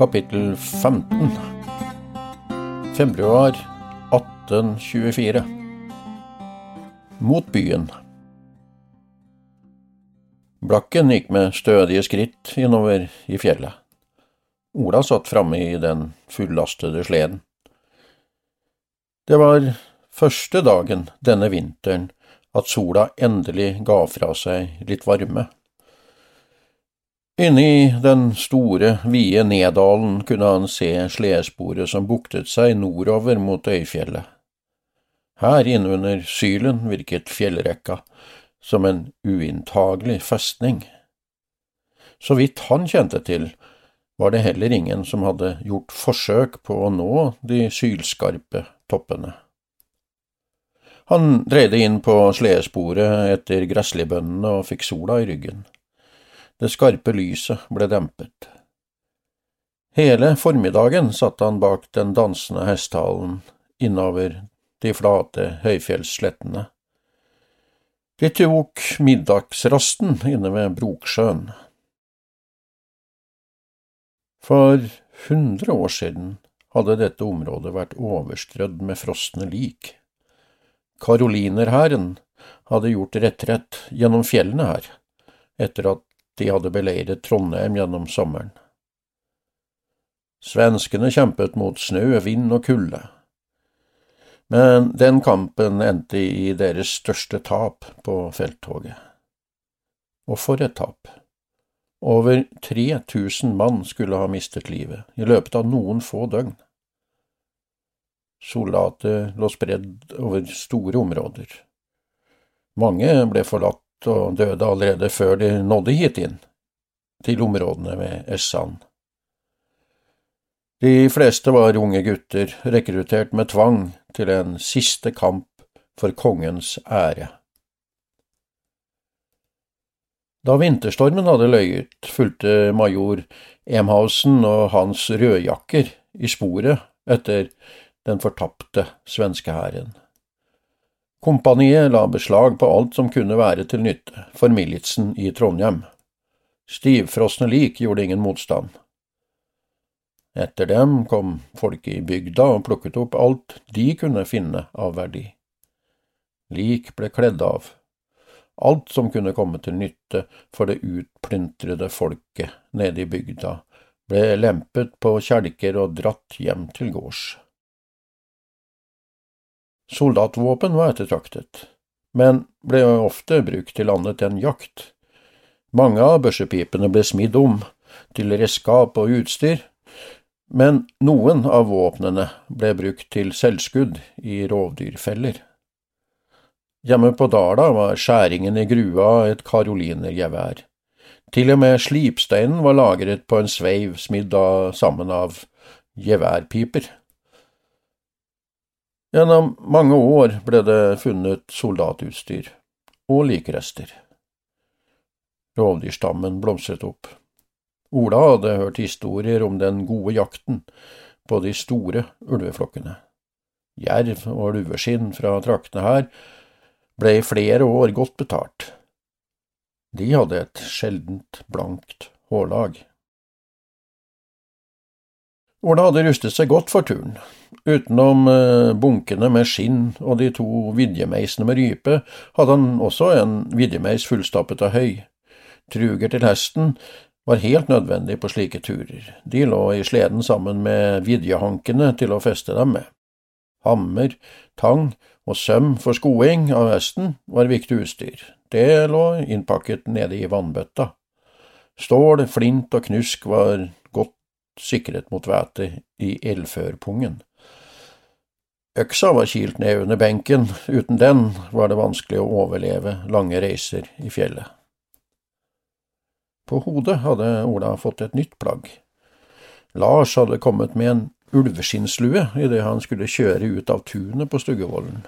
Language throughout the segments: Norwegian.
Kapittel 15 Februar 1824 Mot byen Blakken gikk med stødige skritt innover i fjellet. Ola satt framme i den fullastede sleden. Det var første dagen denne vinteren at sola endelig ga fra seg litt varme. Inne i den store, vide Nedalen kunne han se sledesporet som buktet seg nordover mot Øyfjellet. Her innunder Sylen virket fjellrekka som en uinntagelig festning. Så vidt han kjente til, var det heller ingen som hadde gjort forsøk på å nå de sylskarpe toppene. Han dreide inn på sledesporet etter gresslibøndene og fikk sola i ryggen. Det skarpe lyset ble dempet. Hele formiddagen satt han bak den dansende hestehalen innover de flate høyfjellsslettene. De tok middagsrasten inne ved Broksjøen. For hundre år siden hadde dette området vært overstrødd med frosne lik. Karolinerhæren hadde gjort retrett gjennom fjellene her, etter at de hadde beleiret Trondheim gjennom sommeren. Svenskene kjempet mot snø, vind og kulde. Men den kampen endte i deres største tap på felttoget. Og for et tap! Over 3000 mann skulle ha mistet livet i løpet av noen få døgn. Soldater lå spredd over store områder. Mange ble forlatt og døde allerede før de nådde hit inn, til områdene ved Essan. De fleste var unge gutter, rekruttert med tvang til en siste kamp for kongens ære. Da vinterstormen hadde løyet, fulgte major Emhausen og hans rødjakker i sporet etter den fortapte svenske hæren. Kompaniet la beslag på alt som kunne være til nytte for militsen i Trondheim. Stivfrosne lik gjorde ingen motstand. Etter dem kom folket i bygda og plukket opp alt de kunne finne av verdi. Lik ble kledd av. Alt som kunne komme til nytte for det utplyntrede folket nede i bygda, ble lempet på kjelker og dratt hjem til gårds. Soldatvåpen var ettertraktet, men ble ofte brukt til annet enn jakt. Mange av børsepipene ble smidd om til redskap og utstyr, men noen av våpnene ble brukt til selvskudd i rovdyrfeller. Hjemme på Dala var skjæringen i grua et karolinergevær. Til og med slipsteinen var lagret på en sveiv smidd sammen av geværpiper. Gjennom mange år ble det funnet soldatutstyr og likrester. Rovdyrstammen blomstret opp. Ola hadde hørt historier om den gode jakten på de store ulveflokkene. Jerv og lueskinn fra traktene her ble i flere år godt betalt. De hadde et sjeldent blankt hårlag. Ola hadde rustet seg godt for turen. Utenom eh, bunkene med skinn og de to vidjemeisene med rype, hadde han også en vidjemeis fullstappet av høy. Truger til hesten var helt nødvendig på slike turer, de lå i sleden sammen med vidjehankene til å feste dem med. Hammer, tang og søm for skoing av hesten var viktig utstyr, det lå innpakket nede i vannbøtta. Stål, flint og knusk var godt sikret mot vætet i eldførpungen. Øksa var kilt ned under benken, uten den var det vanskelig å overleve lange reiser i fjellet. På hodet hadde Ola fått et nytt plagg. Lars hadde kommet med en ulveskinnslue idet han skulle kjøre ut av tunet på Stuggevollen.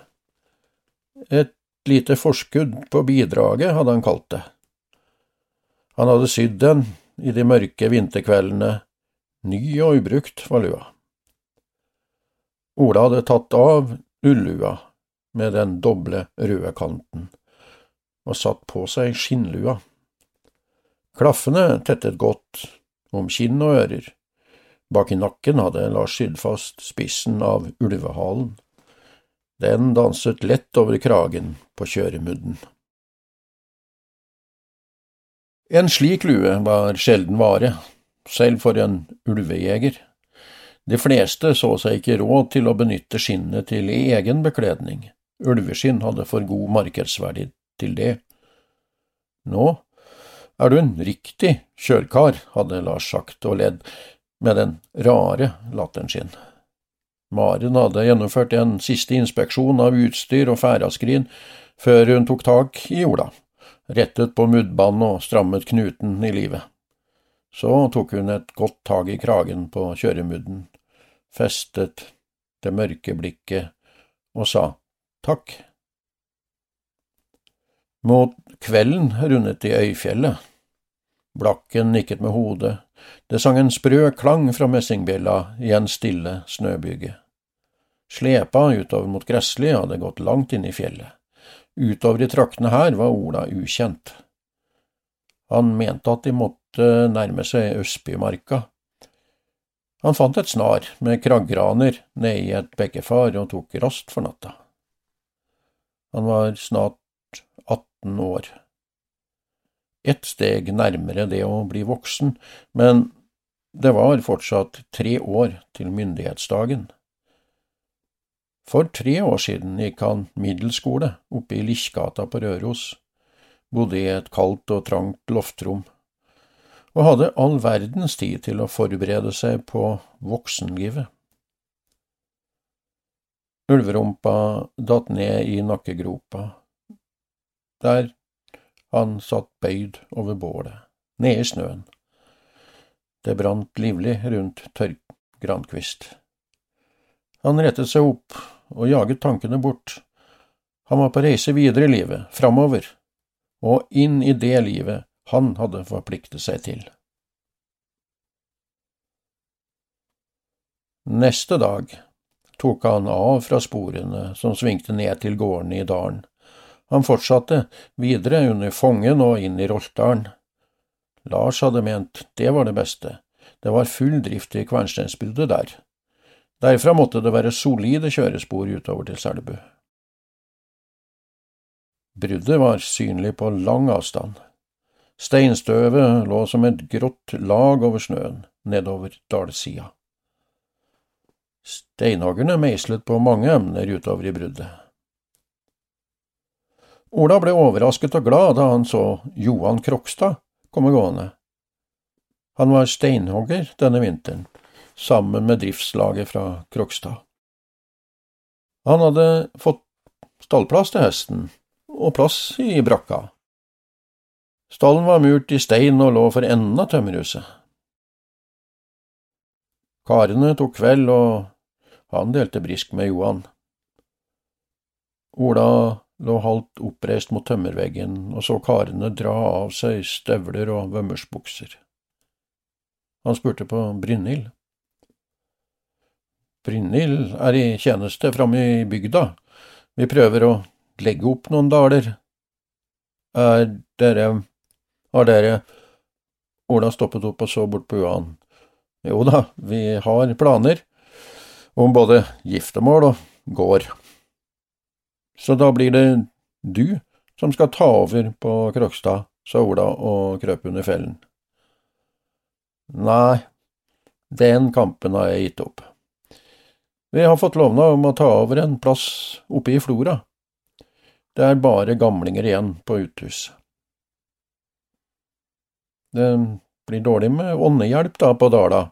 Et lite forskudd på bidraget, hadde han kalt det. Han hadde sydd den i de mørke vinterkveldene, ny og ubrukt var lua. Ola hadde tatt av ullua med den doble røde kanten og satt på seg skinnlua. Klaffene tettet godt om kinn og ører. Bak i nakken hadde Lars sydd fast spissen av ulvehalen. Den danset lett over kragen på kjøremudden. En slik lue var sjelden vare, selv for en ulvejeger. De fleste så seg ikke råd til å benytte skinnet til egen bekledning, ulveskinn hadde for god markedsverdi til det. Nå er du en riktig kjørkar, hadde Lars sagt og ledd, med den rare latteren sin. Maren hadde gjennomført en siste inspeksjon av utstyr og ferdaskrin før hun tok tak i jorda, rettet på muddbånd og strammet knuten i livet. Så tok hun et godt tak i kragen på kjøremudden, festet det mørke blikket og sa takk. Mot kvelden rundet de Øyfjellet. Blakken nikket med hodet, det sang en sprø klang fra messingbjella i en stille snøbyge. Slepa utover mot Gressli hadde gått langt inn i fjellet. Utover i traktene her var Ola ukjent. Han mente at de måtte nærme seg Østbymarka. Han fant et snar med kraggraner nede i et bekkefar og tok rast for natta. Han var snart 18 år ett steg nærmere det å bli voksen, men det var fortsatt tre år til myndighetsdagen. For tre år siden gikk han middelskole oppe i Lichgata på Røros, bodde i et kaldt og trangt loftrom, og hadde all verdens tid til å forberede seg på voksenlivet. Ulverumpa datt ned i nakkegropa. Der han satt bøyd over bålet, nede i snøen. Det brant livlig rundt tørr grankvist. Han rettet seg opp og jaget tankene bort. Han var på reise videre i livet, framover, og inn i det livet han hadde forpliktet seg til. Neste dag tok han av fra sporene som svingte ned til gårdene i dalen han fortsatte videre under Fongen og inn i Roltdalen. Lars hadde ment det var det beste, det var full drift i Kvernsteinsbruddet der. Derfra måtte det være solide kjørespor utover til Selbu. Bruddet var synlig på lang avstand. Steinstøvet lå som et grått lag over snøen nedover dalsida. Steinhoggerne meislet på mange emner utover i bruddet. Ola ble overrasket og glad da han så Johan Krokstad komme gående. Han var steinhogger denne vinteren, sammen med driftslaget fra Krokstad. Han hadde fått stallplass til hesten, og plass i brakka. Stallen var murt i stein og lå for enden av tømmerhuset. Karene tok kveld, og han delte brisk med Johan. Ola lå halvt oppreist mot tømmerveggen og så karene dra av seg støvler og vømmersbukser. Han spurte på Brynhild. Brynhild er i tjeneste framme i bygda. Vi prøver å legge opp noen daler. Er dere… har dere… Ola stoppet opp og så bort på Johan. Jo da, vi har planer om både giftermål og gård. Så da blir det du som skal ta over på Krokstad, sa Ola og krøp under fellen. Nei, den kampen har jeg gitt opp. Vi har fått lovnad om å ta over en plass oppe i Flora. Det er bare gamlinger igjen på uthus. Det blir dårlig med åndehjelp da på Dala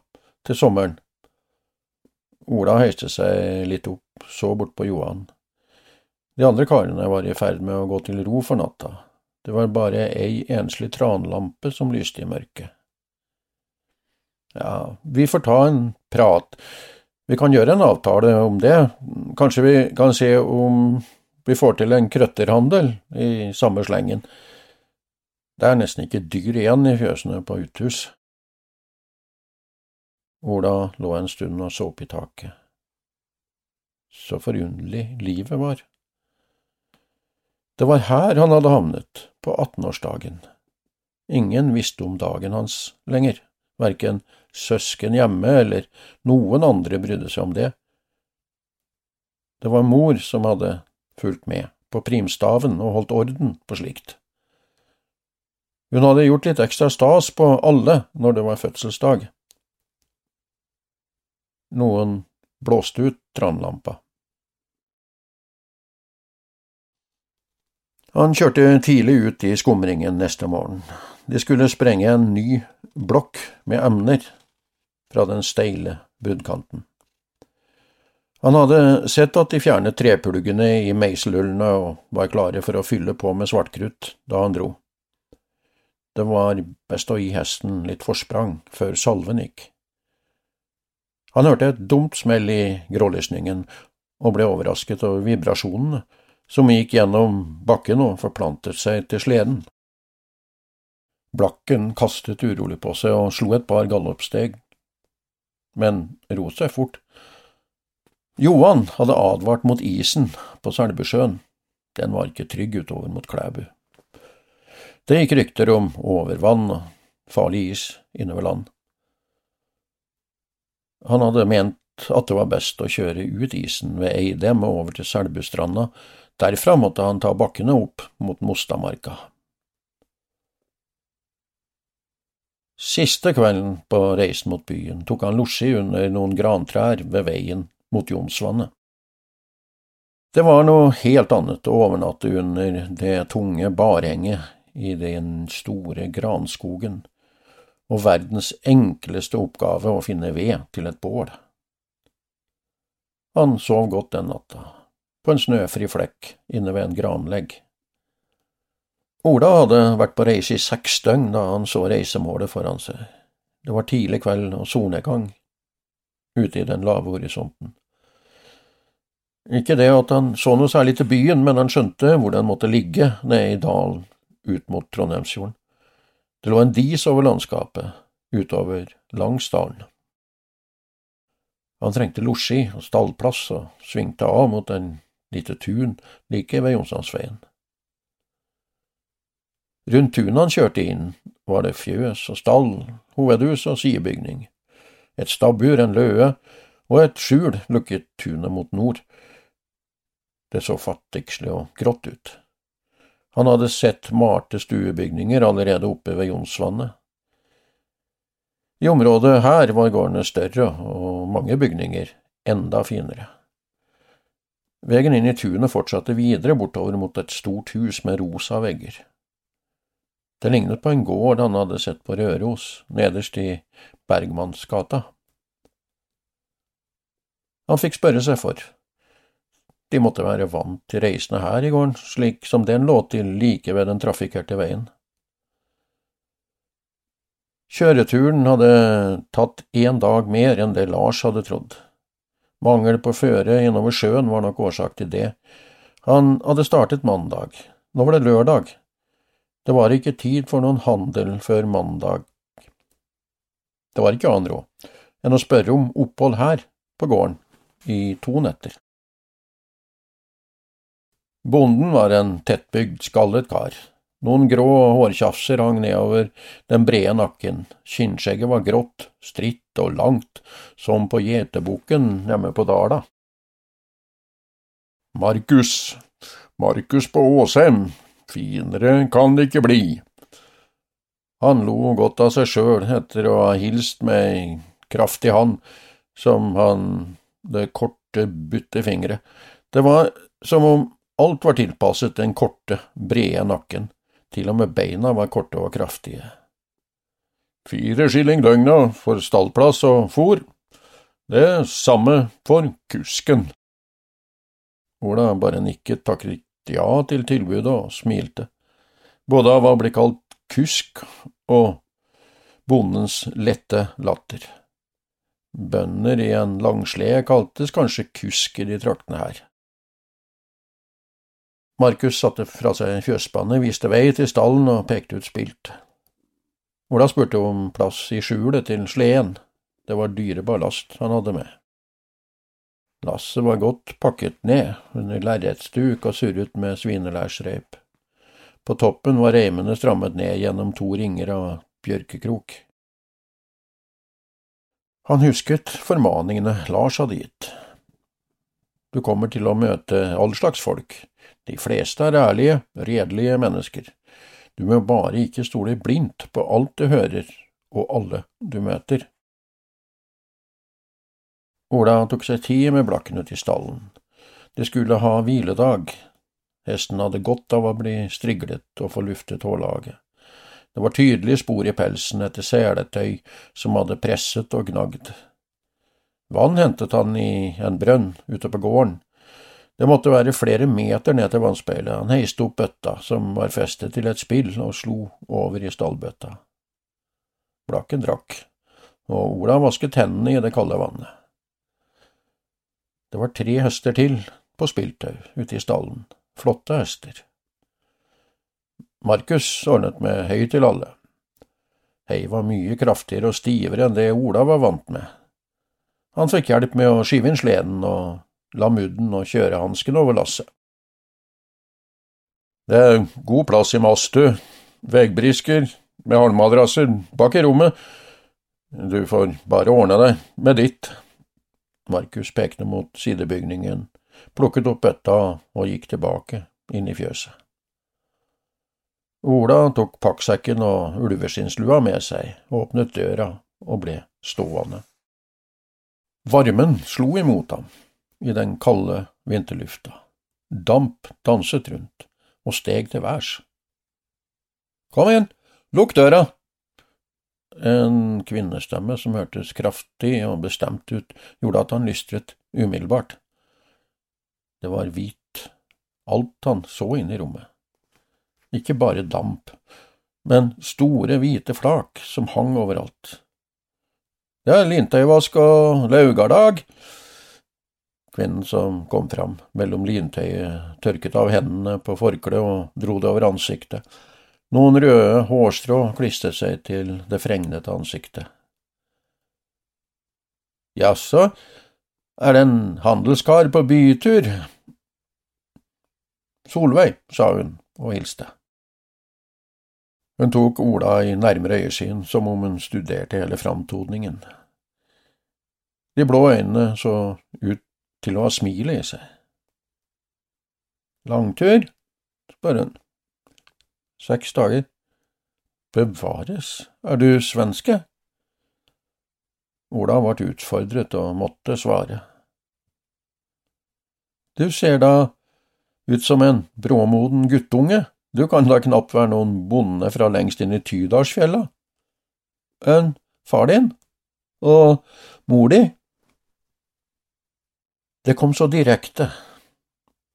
til sommeren. Ola høyste seg litt opp, så bort på Johan. De andre karene var i ferd med å gå til ro for natta. Det var bare ei enslig tranlampe som lyste i mørket. Ja, vi får ta en prat. Vi kan gjøre en avtale om det. Kanskje vi kan se om vi får til en krøtterhandel i samme slengen. Det er nesten ikke dyr igjen i fjøsene på uthus. Ola lå en stund og så opp i taket. Så forunderlig livet var. Det var her han hadde havnet, på 18-årsdagen. Ingen visste om dagen hans lenger, verken søsken hjemme eller noen andre brydde seg om det. Det var mor som hadde fulgt med på primstaven og holdt orden på slikt. Hun hadde gjort litt ekstra stas på alle når det var fødselsdag. Noen blåste ut tranlampa. Han kjørte tidlig ut i skumringen neste morgen. De skulle sprenge en ny blokk med emner fra den steile bruddkanten. Han hadde sett at de fjernet trepluggene i meiselhullene og var klare for å fylle på med svartkrutt da han dro. Det var best å gi hesten litt forsprang før salven gikk. Han hørte et dumt smell i grålysningen og ble overrasket over vibrasjonene som gikk gjennom bakken og forplantet seg til sleden. Blakken kastet urolig på seg og slo et par galloppsteg, men rot seg fort. Johan hadde advart mot isen på Selbusjøen, den var ikke trygg utover mot Klæbu. Det gikk rykter om overvann og farlig is innover land. Han hadde ment at det var best å kjøre ut isen ved Eidem og over til Selbustranda. Derfra måtte han ta bakkene opp mot Mostamarka. Siste kvelden på reisen mot byen tok han losji under noen grantrær ved veien mot Jonsvannet. Det var noe helt annet å overnatte under det tunge barhenget i den store granskogen og verdens enkleste oppgave å finne ved til et bål. Han sov godt den natta, på en snøfri flekk inne ved en granlegg. Ola hadde vært på reise i seks døgn da han så reisemålet foran seg. Det var tidlig kveld og solnedgang ute i den lave horisonten. Ikke det at han så noe særlig til byen, men han skjønte hvor den måtte ligge nede i dalen ut mot Trondheimsfjorden. Det lå en dis over landskapet, utover langs dalen. Han trengte losji og stallplass og svingte av mot en lite tun like ved Jonsdalsveien. Rundt tunet han kjørte inn, var det fjøs og stall, hovedhus og sidebygning. Et stabbur, en løe og et skjul lukket tunet mot nord. Det så fattigslig og grått ut. Han hadde sett malte stuebygninger allerede oppe ved Jonsvannet. I området her var gårdene større og mange bygninger enda finere. Veien inn i tunet fortsatte videre bortover mot et stort hus med rosa vegger. Det lignet på en gård han hadde sett på Røros, nederst i Bergmannsgata. Han fikk spørre seg for. De måtte være vant til reisende her i gården, slik som den lå til like ved den trafikkerte veien. Kjøreturen hadde tatt én dag mer enn det Lars hadde trodd. Mangel på føre innover sjøen var nok årsak til det. Han hadde startet mandag, nå var det lørdag. Det var ikke tid for noen handel før mandag. Det var ikke annen råd enn å spørre om opphold her, på gården, i to netter. Bonden var en tettbygd, skallet kar. Noen grå hårtjafser hang nedover den brede nakken, skinnskjegget var grått, stritt og langt, som på gjeterbukken hjemme på Dala. Markus, Markus på Åsheim, finere kan det ikke bli. Han lo godt av seg sjøl etter å ha hilst med ei kraftig hand, som han det korte, butte fingre. Det var som om Alt var tilpasset den korte, brede nakken, til og med beina var korte og kraftige. Fire skilling døgnet for stallplass og fôr, det samme for kusken. Ola bare nikket, takket ja til tilbudet og smilte. både av hva ble kalt kusk og bondens lette latter. Bønder i en langslede kaltes kanskje kusker i traktene her. Markus satte fra seg fjøsspannet, viste vei til stallen og pekte ut spilt. Ola spurte om plass i skjulet til sleden, det var dyrebar last han hadde med. Lasset var godt pakket ned under lerretsduk og surret med svinelærsreip. På toppen var reimene strammet ned gjennom to ringer av bjørkekrok. Han husket formaningene Lars hadde gitt. Du kommer til å møte all slags folk, de fleste er ærlige, redelige mennesker. Du må bare ikke stole blindt på alt du hører og alle du møter. Ola tok seg tid med blakken ut i stallen. De skulle ha hviledag. Hesten hadde godt av å bli striglet og få luftet hårlaget. Det var tydelige spor i pelsen etter seletøy som hadde presset og gnagd. Vann hentet han i en brønn ute på gården, det måtte være flere meter ned til vannspeilet. Han heiste opp bøtta, som var festet til et spill, og slo over i stallbøtta. Blakken drakk, og Ola vasket hendene i det kalde vannet. Det var tre høster til på spiltau ute i stallen, flotte høster. Markus ordnet med høy til alle. Hei var mye kraftigere og stivere enn det Ola var vant med. Han fikk hjelp med å skyve inn sleden og la mudden og kjørehansken over lasset. Det er god plass i Mastu. Veggbrisker med halmmadrasser bak i rommet. Du får bare ordne deg med ditt. Markus pekte mot sidebygningen, plukket opp bøtta og gikk tilbake inn i fjøset. Ola tok pakksekken og ulveskinnslua med seg, åpnet døra og ble stående. Varmen slo imot ham i den kalde vinterlufta. Damp danset rundt og steg til værs. Kom igjen, lukk døra! En kvinnestemme som hørtes kraftig og bestemt ut, gjorde at han lystret umiddelbart. Det var hvit, alt han så inne i rommet. Ikke bare damp, men store, hvite flak som hang overalt. Det er lintøyvask og laugardag, Kvinnen som kom fram mellom lintøyet, tørket av hendene på forkleet og dro det over ansiktet. Noen røde hårstrå klistret seg til det fregnete ansiktet. Jaså, er det en handelskar på bytur? Solveig, sa hun og hilste. Hun tok Ola i nærmere øyesyn, som om hun studerte hele framtoningen. De blå øynene så ut til å ha smilet i seg. Langtur? spør hun. Seks dager. Bevares, er du svenske? Ola ble utfordret og måtte svare. Du ser da ut som en bråmoden guttunge, du kan da knapt være noen bonde fra lengst inn i Tydalsfjella. En far din? Og mor di? Det kom så direkte.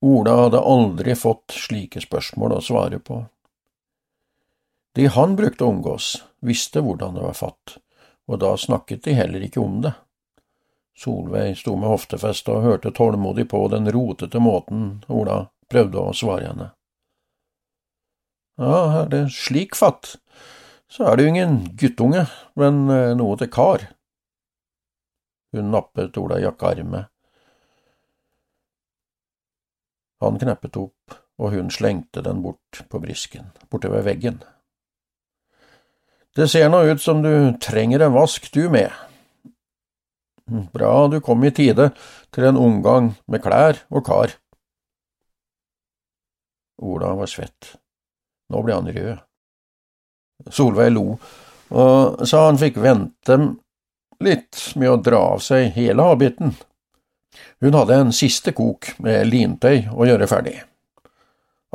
Ola hadde aldri fått slike spørsmål å svare på. De han brukte å omgås, visste hvordan det var fatt, og da snakket de heller ikke om det. Solveig sto med hoftefest og hørte tålmodig på den rotete måten Ola prøvde å svare henne. Ja, er det slik fatt, så er det jo ingen guttunge, men eh, noe til kar. Hun nappet Ola i jakkearmet han kneppet opp, og hun slengte den bort på brisken, borte ved veggen. Det ser nå ut som du trenger en vask, du med. Bra du kom i tide til en omgang med klær og kar. Ola var svett. Nå ble han rød. Solveig lo og sa han fikk vente litt med å dra av seg hele habiten. Hun hadde en siste kok med lintøy å gjøre ferdig.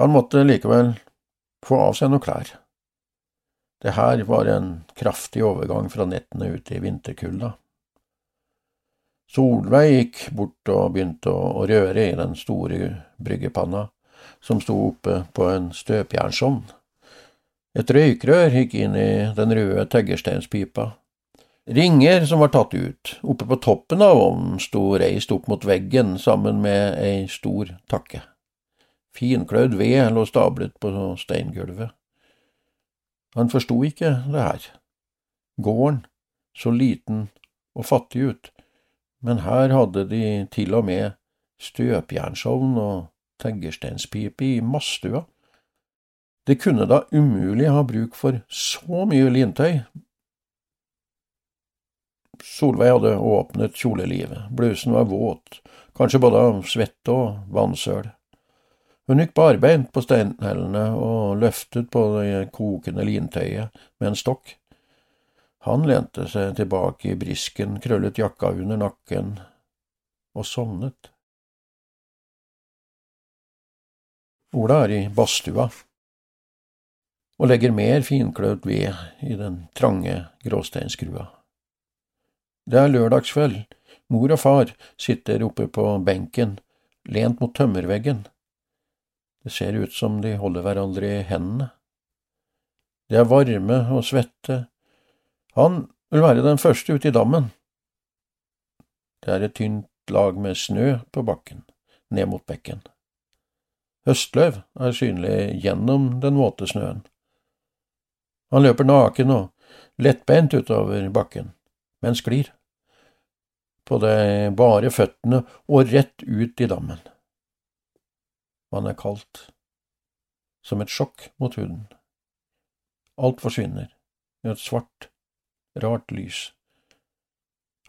Han måtte likevel få av seg noen klær. Det her var en kraftig overgang fra nettene ute i vinterkulda. Solveig gikk bort og begynte å røre i den store bryggepanna som sto oppe på en støpjernsovn. Et røykrør gikk inn i den røde teggersteinspipa. Ringer som var tatt ut. Oppe på toppen av ovnen sto reist opp mot veggen sammen med ei stor takke. Finklødd ved lå stablet på steingulvet. Han forsto ikke det her. Gården så liten og fattig ut, men her hadde de til og med støpjernsovn og teggersteinspipe i madstua. Det kunne da umulig ha bruk for så mye lintøy. Solveig hadde åpnet kjolelivet, blusen var våt, kanskje både av svette og vannsøl. Hun gikk barbeint på steinhellene og løftet på det kokende lintøyet med en stokk. Han lente seg tilbake i brisken, krøllet jakka under nakken og sovnet. Ola er i badstua og legger mer finkløvd ved i den trange gråsteinskrua. Det er lørdagskveld, mor og far sitter oppe på benken, lent mot tømmerveggen. Det ser ut som de holder hverandre i hendene. Det er varme og svette. Han vil være den første ute i dammen. Det er et tynt lag med snø på bakken, ned mot bekken. Høstløv er synlig gjennom den våte snøen. Han løper naken og lettbeint utover bakken, men sklir. På de bare føttene og rett ut i dammen. Man er kaldt, som et sjokk mot huden. Alt forsvinner i et svart, rart lys.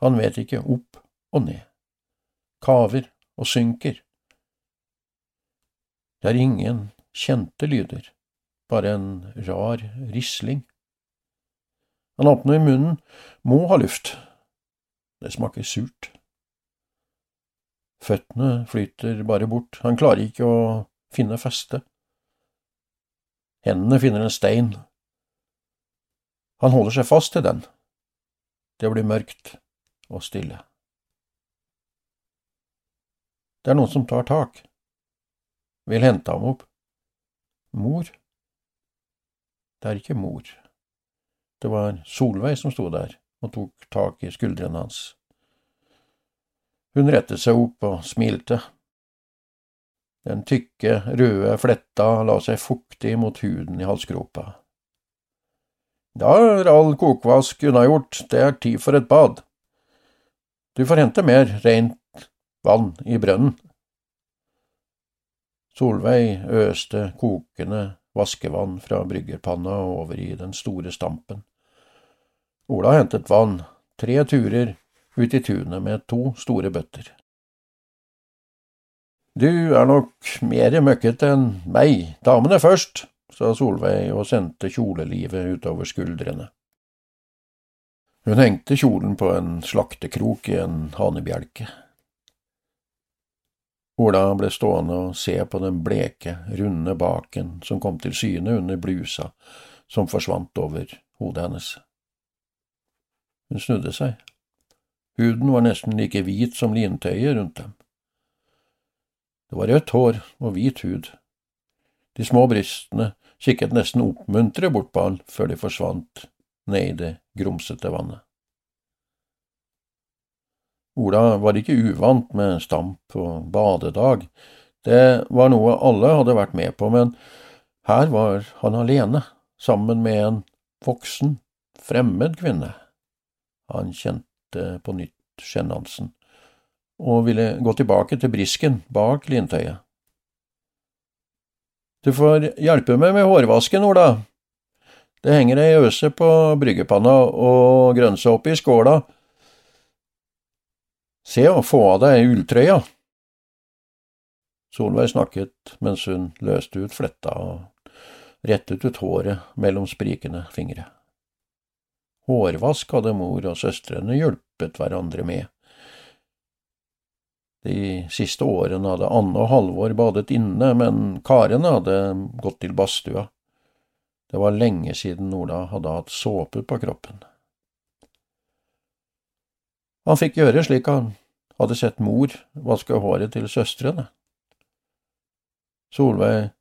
Han vet ikke opp og ned, kaver og synker det er ingen kjente lyder, bare en rar risling. Han åpner munnen, må ha luft. Det smaker surt. Føttene flyter bare bort, han klarer ikke å finne feste. Hendene finner en stein. Han holder seg fast til den. Det blir mørkt og stille. Det er noen som tar tak vil hente ham opp. Mor? Det er ikke mor. Det var Solveig som sto der og tok tak i skuldrene hans. Hun rettet seg opp og smilte. Den tykke, røde fletta la seg fuktig mot huden i halsgropa. Da er all kokvask unnagjort, det er tid for et bad. Du får hente mer rent vann i brønnen. Solveig øste kokende vaskevann fra bryggerpanna over i den store stampen. Ola hentet vann, tre turer ut i tunet med to store bøtter. Du er nok mer møkkete enn meg, damene først, sa Solveig og sendte kjolelivet utover skuldrene. Hun hengte kjolen på en slaktekrok i en hanebjelke. Ola ble stående og se på den bleke, runde baken som kom til syne under blusa som forsvant over hodet hennes. Hun snudde seg. Huden var nesten like hvit som lintøyet rundt dem. Det var rødt hår og hvit hud. De små brystene kikket nesten oppmuntre bort på han før de forsvant ned i det grumsete vannet. Ola var ikke uvant med stamp og badedag, det var noe alle hadde vært med på, men her var han alene, sammen med en voksen, fremmed kvinne. Han kjente på nytt sjenansen, og ville gå tilbake til brisken bak lintøyet. Du får hjelpe meg med hårvasken, Ola. Det henger ei øse på bryggepanna og grønse oppi skåla Se å få av deg ulltrøya. Solveig snakket mens hun løste ut fletta og rettet ut håret mellom sprikende fingre. Hårvask hadde mor og søstrene hjulpet hverandre med. De siste årene hadde Anne og Halvor badet inne, men karene hadde gått til badstua. Det var lenge siden Ola hadde hatt såpe på kroppen. Han fikk gjøre slik han hadde sett mor vaske håret til søstrene. Solveig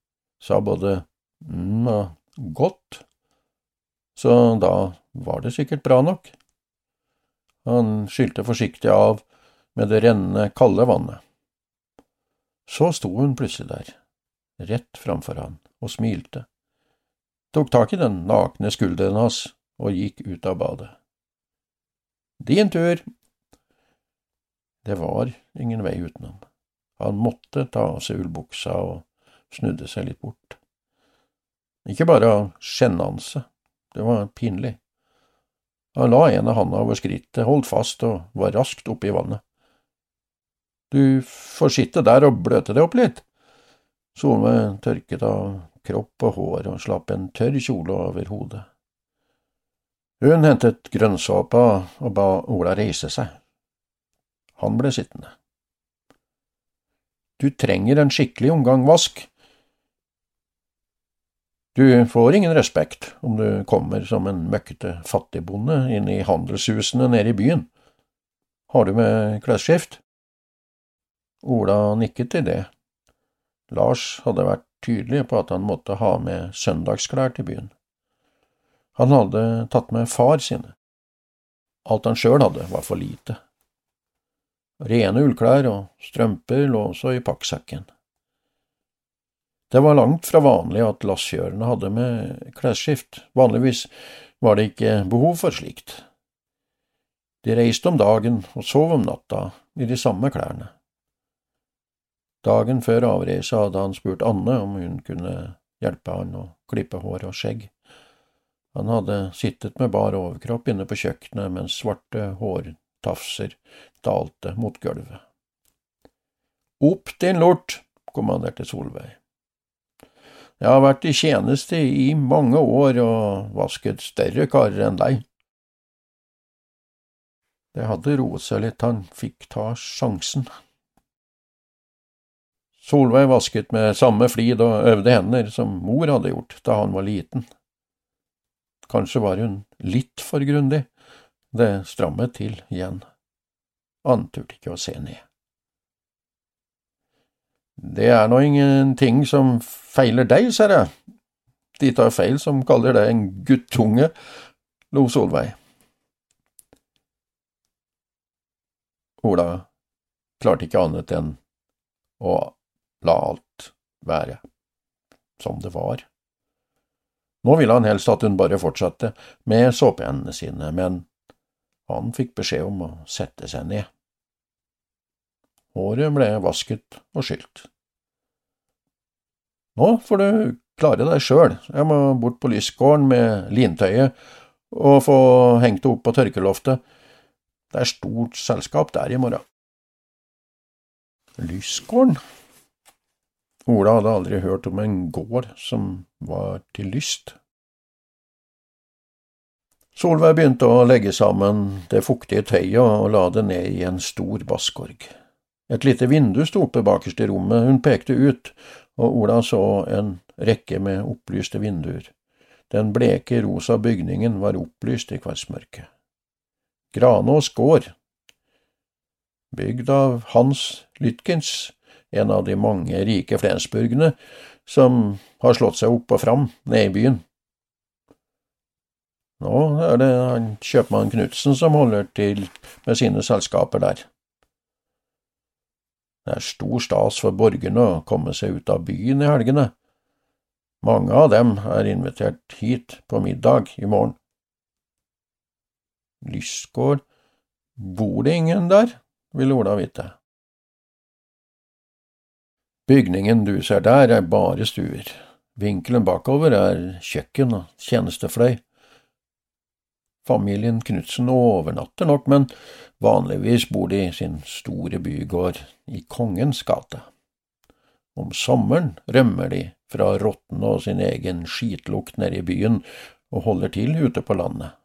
sa både mm og godt så da var det sikkert bra nok. Han skylte forsiktig av med det rennende, kalde vannet. Så sto hun plutselig der, rett framfor han, og smilte, tok tak i den nakne skulderen hans og gikk ut av badet. Din tur! Det var ingen vei utenom. Han måtte ta av seg ullbuksa og snudde seg litt bort. Ikke bare av sjenanse, det var pinlig. Han la ene handa over skrittet, holdt fast og var raskt oppe i vannet. Du får sitte der og bløte deg opp litt. Solveig tørket av kropp og hår og slapp en tørr kjole over hodet. Hun hentet grønnsåpa og ba Ola reise seg. Han ble sittende. Du trenger en skikkelig omgang vask. Du får ingen respekt om du kommer som en møkkete fattigbonde inn i handelshusene nede i byen. Har du med klesskift? Ola nikket til det. Lars hadde vært tydelig på at han måtte ha med søndagsklær til byen. Han hadde tatt med far sine. Alt han sjøl hadde, var for lite. Rene ullklær og strømper lå også i pakksekken. Det var langt fra vanlig at lasskjørerne hadde med klesskift, vanligvis var det ikke behov for slikt. De reiste om dagen og sov om natta i de samme klærne. Dagen før avreise hadde han spurt Anne om hun kunne hjelpe han å klippe hår og skjegg. Han hadde sittet med bar overkropp inne på kjøkkenet mens svarte hårtafser dalte mot gulvet. Opp, din lort, kommanderte Solveig. Jeg har vært i tjeneste i mange år og vasket større karer enn deg. Det hadde roet seg litt, han fikk ta sjansen. Solveig vasket med samme flid og øvde hender som mor hadde gjort da han var liten. Kanskje var hun litt for grundig, det strammet til igjen. Han turte ikke å se ned. Det er nå ingenting som feiler deg, ser jeg. De tar feil som kaller deg en guttunge, lo Solveig. Ola klarte ikke annet enn å la alt være som det var. Nå ville han helst at hun bare fortsatte med såpehendene sine, men han fikk beskjed om å sette seg ned. Håret ble vasket og skylt. Nå får du klare deg sjøl, jeg må bort på lysgården med lintøyet og få hengt det opp på tørkeloftet. Det er stort selskap der i morgen. Lysgården? Ola hadde aldri hørt om en gård som var til lyst. Solveig begynte å legge sammen det fuktige tøyet og la det ned i en stor basskorg. Et lite vindu sto oppe bakerst i rommet, hun pekte ut, og Ola så en rekke med opplyste vinduer. Den bleke, rosa bygningen var opplyst i kveldsmørket. Granås gård, bygd av Hans Lytkens, en av de mange rike flensburgene som har slått seg opp og fram nede i byen. Nå er det kjøpmann Knutsen som holder til med sine selskaper der. Det er stor stas for borgerne å komme seg ut av byen i helgene. Mange av dem er invitert hit på middag i morgen. Lysgård, bor det ingen der, vil Ola vite. Bygningen du ser der, er bare stuer. Vinkelen bakover er kjøkken og tjenestefløy. Familien Knutsen overnatter nok, men vanligvis bor de i sin store bygård i Kongens gate. Om sommeren rømmer de fra rottene og sin egen skitlukt nede i byen og holder til ute på landet.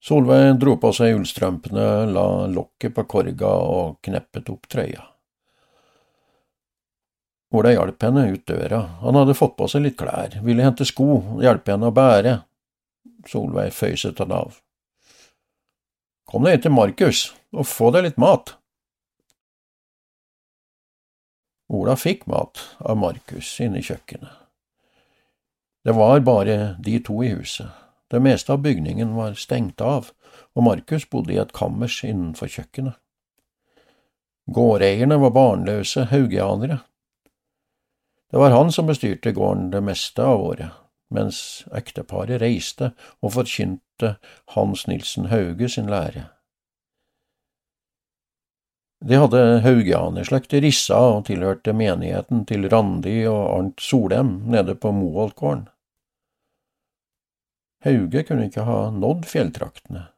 Solveig dro på seg ullstrømpene, la lokket på korga og kneppet opp trøya. Ola hjalp henne ut døra, han hadde fått på seg litt klær, ville hente sko, hjelpe henne å bære. Solveig føyset han av. Kom deg inn til Markus og få deg litt mat. Ola fikk mat av Markus inne i kjøkkenet. Det var bare de to i huset. Det meste av bygningen var stengt av, og Markus bodde i et kammers innenfor kjøkkenet. Gårdeierne var barnløse haugianere. Det var han som bestyrte gården det meste av året, mens ekteparet reiste og forkynte Hans Nilsen Hauge sin lære. De hadde haugianerslekt i Rissa og tilhørte menigheten til Randi og Arnt Solem nede på Moholtgården. Hauge kunne ikke ha nådd fjelltraktene.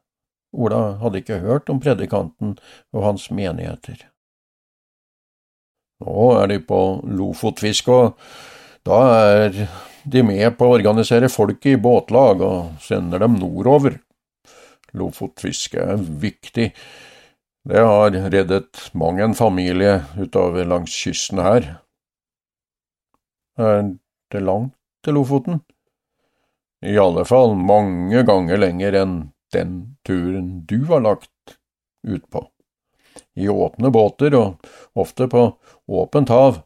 Ola hadde ikke hørt om predikanten og hans menigheter. Nå er de på Lofotfiske, og da er de med på å organisere folket i båtlag og sender dem nordover. Lofotfiske er viktig det har reddet mang en familie utover langs kysten her. Er det langt til Lofoten? I alle fall mange ganger lenger enn den turen du har lagt ut på. I åpne båter og ofte på åpent hav.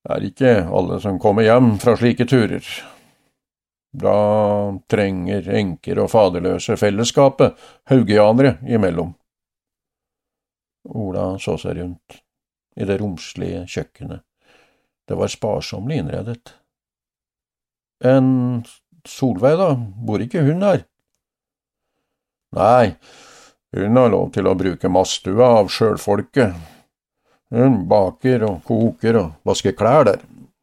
Det er ikke alle som kommer hjem fra slike turer. Da trenger enker og faderløse fellesskapet haugianere imellom. Ola så seg rundt i det romslige kjøkkenet. Det var sparsommelig innredet. En Solveig, da, bor ikke hun her? Nei, hun har lov til å bruke madstua av sjølfolket. Hun baker og koker og vasker klær der.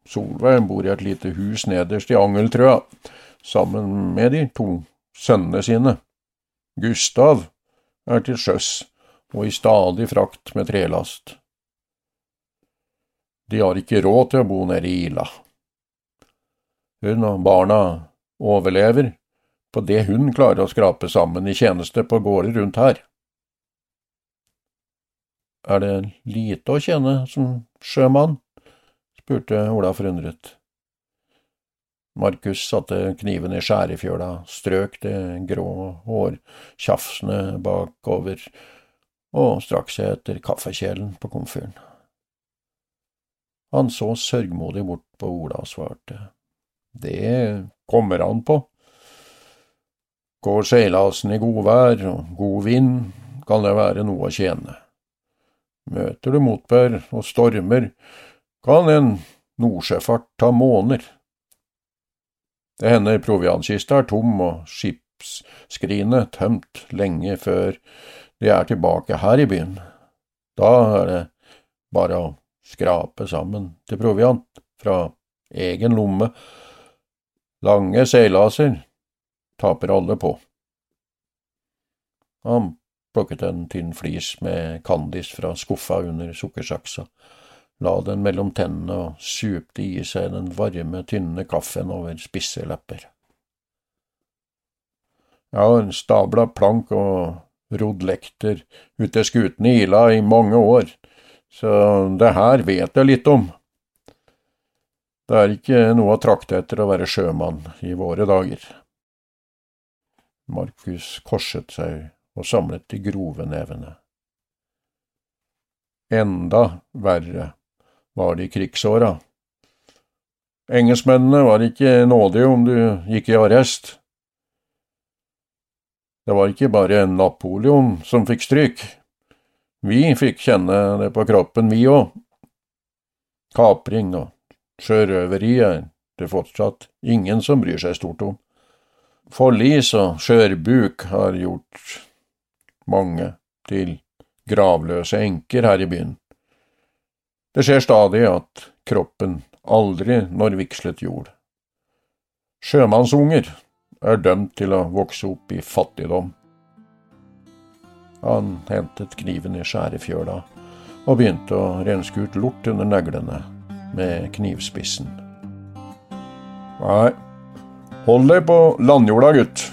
Solveig bor i et lite hus nederst i Angeltrøa, sammen med de to sønnene sine. Gustav er til sjøs og i stadig frakt med trelast. De har ikke råd til å bo nede i Ila. Hun og barna overlever på det hun klarer å skrape sammen i tjeneste på gårder rundt her. Er det lite å tjene som sjømann? spurte Ola forundret. Markus satte kniven i skjærefjøla, strøk det grå hårtjafsene bakover og strakk seg etter kaffekjelen på komfyren. Han så sørgmodig bort på Ola og svarte. Det kommer han på. Går seilasen i godvær og god vind, kan det være noe å tjene. Møter du motbør og stormer, kan en nordsjøfart ta måneder. Det hender proviantkista er tom og skipsskrinet tømt lenge før de er tilbake her i byen. Da er det bare å skrape sammen til proviant fra egen lomme. Lange seilaser taper alle på. Plukket en tynn flis med Candis fra skuffa under sukkersaksa, la den mellom tennene og supte i seg den varme, tynne kaffen over spisse lepper. Jeg har stabla plank og rodd lekter ut til skutene i Ila i mange år, så det her vet jeg litt om. Det er ikke noe å trakte etter å være sjømann i våre dager. Markus korset seg og samlet de grove nevene. Enda verre var det i krigsåra. Engelskmennene var ikke nådige om du gikk i arrest. Det var ikke bare Napoleon som fikk stryk. Vi fikk kjenne det på kroppen, vi òg. Kapring og sjørøveri er det fortsatt ingen som bryr seg stort om. Forlis og skjørbuk har gjort mange til gravløse enker her i byen. Det skjer stadig at kroppen aldri når vigslet jord. Sjømannsunger er dømt til å vokse opp i fattigdom. Han hentet kniven i skjærefjøla og begynte å renske ut lort under neglene med knivspissen. Nei, hold deg på landjorda, gutt.